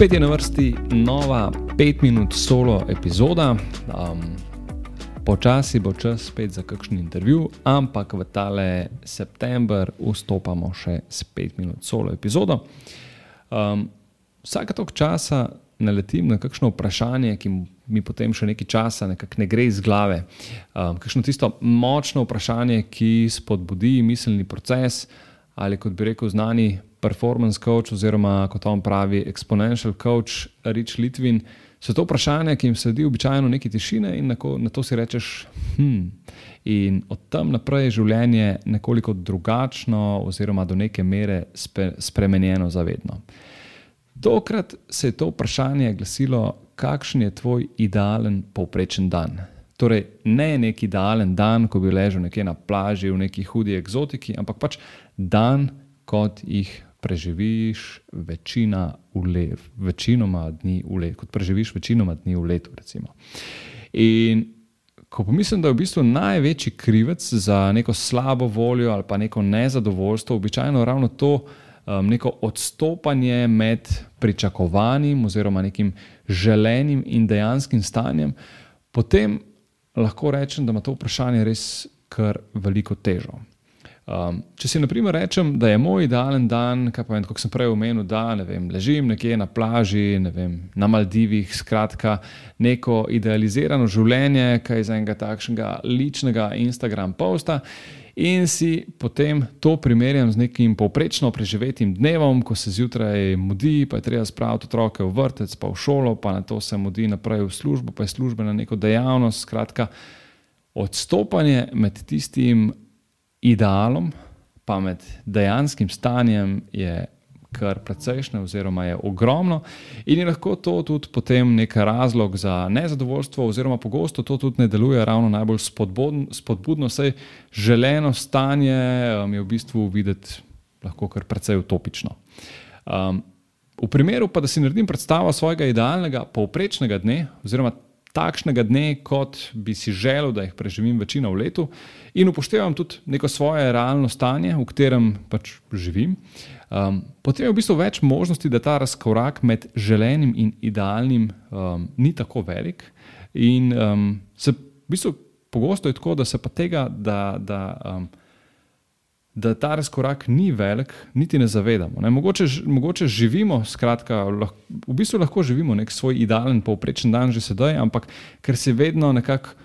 Spet je na vrsti nova 5 minut solo epizoda. Um, počasi bo čas spet za kakšen intervju, ampak v tale september vstopamo še s 5 minut solo epizodo. Um, vsake toliko časa naletim na kakšno vprašanje, ki mi potem še nekaj časa nekako ne gre iz glave. Um, kakšno tisto močno vprašanje, ki spodbudi miselni proces ali kot bi rekel znani performance coach, oziroma kot on pravi, exponential coach, Rich Litvin, so to vprašanja, ki jim sledi običajno neki tišine in na, na to si rečeš, hm. In od tam naprej je življenje nekoliko drugačno, oziroma do neke mere spe, spremenjeno zavedno. Tokrat se je to vprašanje glasilo, kakšen je tvoj idealen povprečen dan. Torej, ne neki idealen dan, ko bi ležal nekje na plaži v neki hudi eksotiki, ampak pač dan, kot jih preživiš večina let, večinoma dni v letu, kot preživiš večinoma dni v letu. Recimo. In ko pomislim, da je v bistvu največji krivec za neko slabo voljo ali pa neko nezadovoljstvo, običajno ravno to um, neko odstopanje med pričakovanjem oziroma nekim želenim in dejanskim stanjem, potem lahko rečem, da ima to vprašanje res kar veliko težo. Um, če si, na primer, rečem, da je moj idealen dan, kot sem prej omenil, da ne vem, ležim nekje na plaži, ne vem, na Maldivih, skratka, neko idealizirano življenje, kaj iz enega takšnega ličnega Instagram posta. In si potem to primerjam z nekim povprečno preživetim dnevom, ko se zjutraj mudi, pa je treba spraviti otroke v vrtec, pa v šolo, pa na to se mudi naprej v službo, pa je služba na neko dejavnost. Skratka, odstopanje med tistim, idealom, pa med dejanskim stanjem je kar precejšnje, oziroma je ogromno, in je lahko to tudi potem nek razlog za nezadovoljstvo, oziroma pogosto to tudi ne deluje ravno najbolj spodbudno, spodbudno saj želeno stanje um, je v bistvu videti lahko kar precej utopično. Um, v primeru pa, da si naredim predstavo svojega idealnega, povprečnega dne, oziroma takšnega dne, kot bi si želel, da jih preživim večino v letu, in upoštevam tudi neko svoje realno stanje, v katerem pač živim, um, potem je v bistvu več možnosti, da ta razkorak med želenim in idealnim um, ni tako velik. In um, se v bistvu pogosto je tako, da se pa tega, da. da um, da ta razkorak ni velik, niti ne zavedamo. Ne? Mogoče, mogoče živimo, skratka, lahko, v bistvu lahko živimo nek svoj idealen, povprečen dan že sedaj, ampak ker se vedno nekako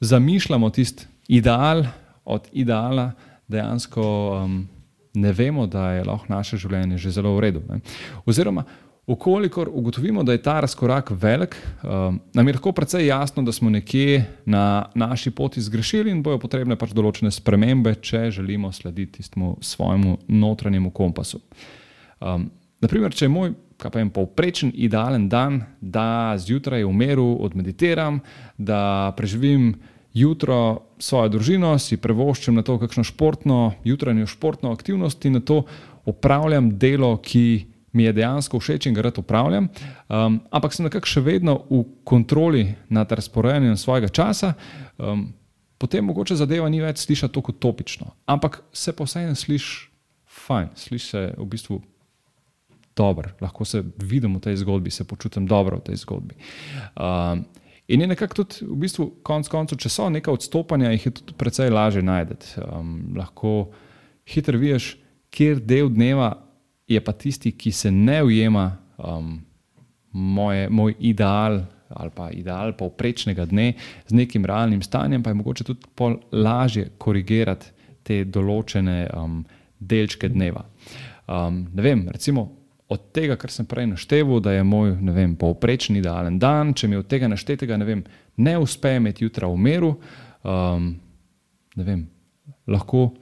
zamišljamo tisti ideal od ideala, dejansko um, ne vemo, da je lahko naše življenje že zelo v redu. Ne? Oziroma, Ukolikor ugotovimo, da je ta razkorak velik, um, nam je lahko precej jasno, da smo nekje na naši poti zgrešili in bojo potrebne pač določene spremembe, če želimo slediti tistemu svojemu notranjemu kompasu. Um, naprimer, če je moj vem, povprečen idealen dan, da zjutraj v miru odmeditiram, da preživim jutro svojo družino, si prevoščam na to kakšno športno, jutranjo športno aktivnost in na to opravljam delo, ki mi je dejansko všeč in ga rad upravljam, um, ampak sem nekako še vedno v kontroli nad razporejanjem svojega časa, um, potem mogoče zadeva ni več slišati tako topično. Ampak se pa vseeno sliši fajn, sliši se v bistvu dobro, lahko se vidim v tej zgodbi, se počutim dobro v tej zgodbi. Um, In je nekako tudi, v bistvu, konec koncev, če so neka odstopanja, jih je tudi precej lažje najti. Um, lahko hitro vidiš, kjer del dneva je pa tisti, ki se ne ujema um, moje, moj ideal ali pa ideal povprečnega dne z nekim realnim stanjem, pa je mogoče tudi lažje korigirati te določene um, delčke dneva. Um, ne vem, recimo. Od tega, kar sem prej naštel, da je moj vem, povprečni idealen dan, če mi od tega naštetega ne, vem, ne uspe imeti jutra v miru, um, vem, lahko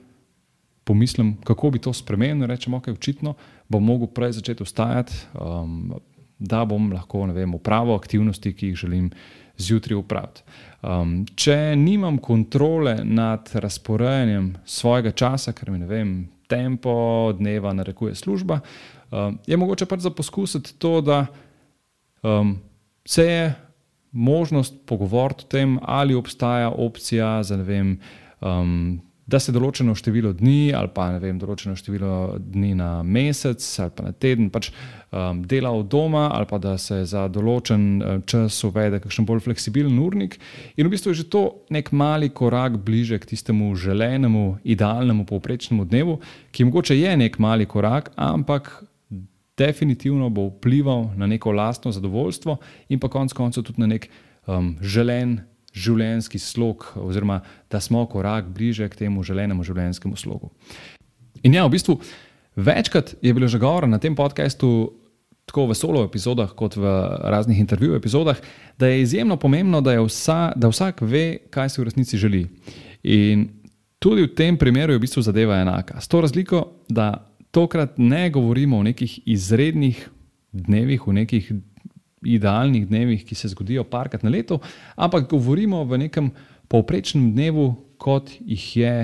pomislim, kako bi to spremenil. Rečem, ok, očitno bom mogel prej začeti vstajati, um, da bom lahko vem, upravil aktivnosti, ki jih želim zjutraj upraviti. Um, če nimam kontrole nad razporejanjem svojega časa, ker mi ne vem, tempo dneva narekuje služba, um, je mogoče pač za poskusiti to, da um, se je možnost pogovoriti o tem, ali obstaja opcija za ne vem. Um, da se določeno število dni, ali pa ne vem, določeno število dni na mesec ali pa na teden, pač um, dela od doma, ali pa da se za določen um, čas uvede kakšen bolj fleksibilen urnik. In v bistvu je že to nek mali korak bliže k tistemu želenemu, idealnemu, povprečnemu dnevu, ki mogoče je nek mali korak, ampak. Definitivno bo vplival na neko lastno zadovoljstvo, in pa konec koncev tudi na nek um, želen življenjski slog, oziroma da smo korak bliže k temu želenemu življenjskemu slogu. In ja, v bistvu večkrat je bilo že govora na tem podkastu, tako v solo epizodah, kot v raznih intervju epizodah, da je izjemno pomembno, da, vsa, da vsak ve, kaj si v resnici želi. In tudi v tem primeru je v bistvu zadeva enaka. S to razliko, da tokrat ne govorimo o nekih izrednih dnevih, v nekih idealnih dnevih, ki se zgodijo parkrat na leto, ampak govorimo v nekem povprečnem dnevu, kot jih je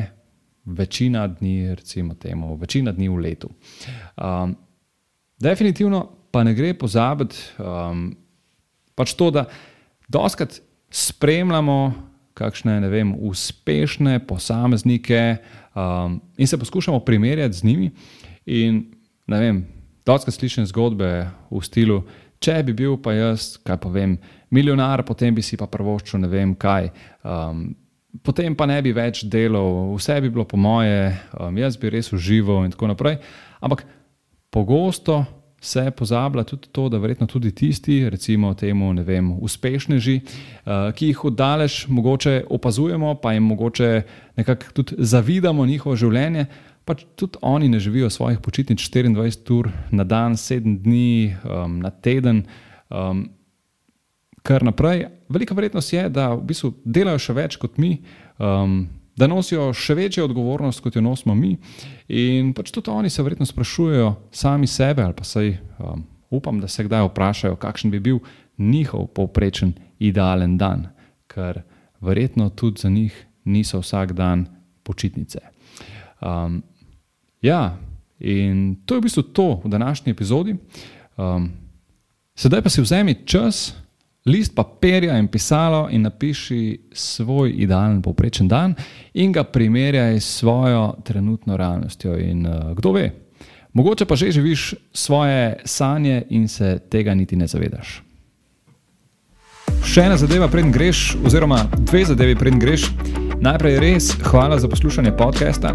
večina dni, recimo, temu, večina dni v letu. Um, definitivno pa ne gre pozabiti um, pač to, da doskrat spremljamo kakšne vem, uspešne posameznike um, in se poskušamo primerjati z njimi. In, ne vem, doskrat slišim zgodbe v stilu, če bi bil pa jaz, kaj pa vem, milijonar, potem bi si pa prvoščil ne vem kaj. Um, potem pa ne bi več delal, vse bi bilo po moje, um, jaz bi res užival in tako naprej. Ampak pogosto se pozablja tudi to, da verjetno tudi tisti, recimo temu, ne vem, uspešneži, uh, ki jih oddalež mogoče opazujemo, pa jim mogoče nekako tudi zavidamo njihovo življenje pač tudi oni ne živijo svojih počitnic 24 ur na dan, 7 dni um, na teden, um, kar naprej. Velika verjetnost je, da v bistvu delajo še več kot mi, um, da nosijo še večjo odgovornost, kot jo nosimo mi. In pač tudi oni se verjetno sprašujejo sami sebe, ali pa sej, um, upam, da se kdaj vprašajo, kakšen bi bil njihov povprečen idealen dan, ker verjetno tudi za njih niso vsak dan počitnice. Um, Ja, in to je v bistvu to v današnji epizodi. Um, sedaj pa si vzemi čas, list papirja in pisalo in napiši svoj idealen povprečen dan in ga primerjaj s svojo trenutno realnostjo. In uh, kdo ve, mogoče pa že živiš svoje sanje in se tega niti ne zavedaš. Še ena zadeva, preden greš, oziroma dve zadevi, preden greš. Najprej res hvala za poslušanje podcasta.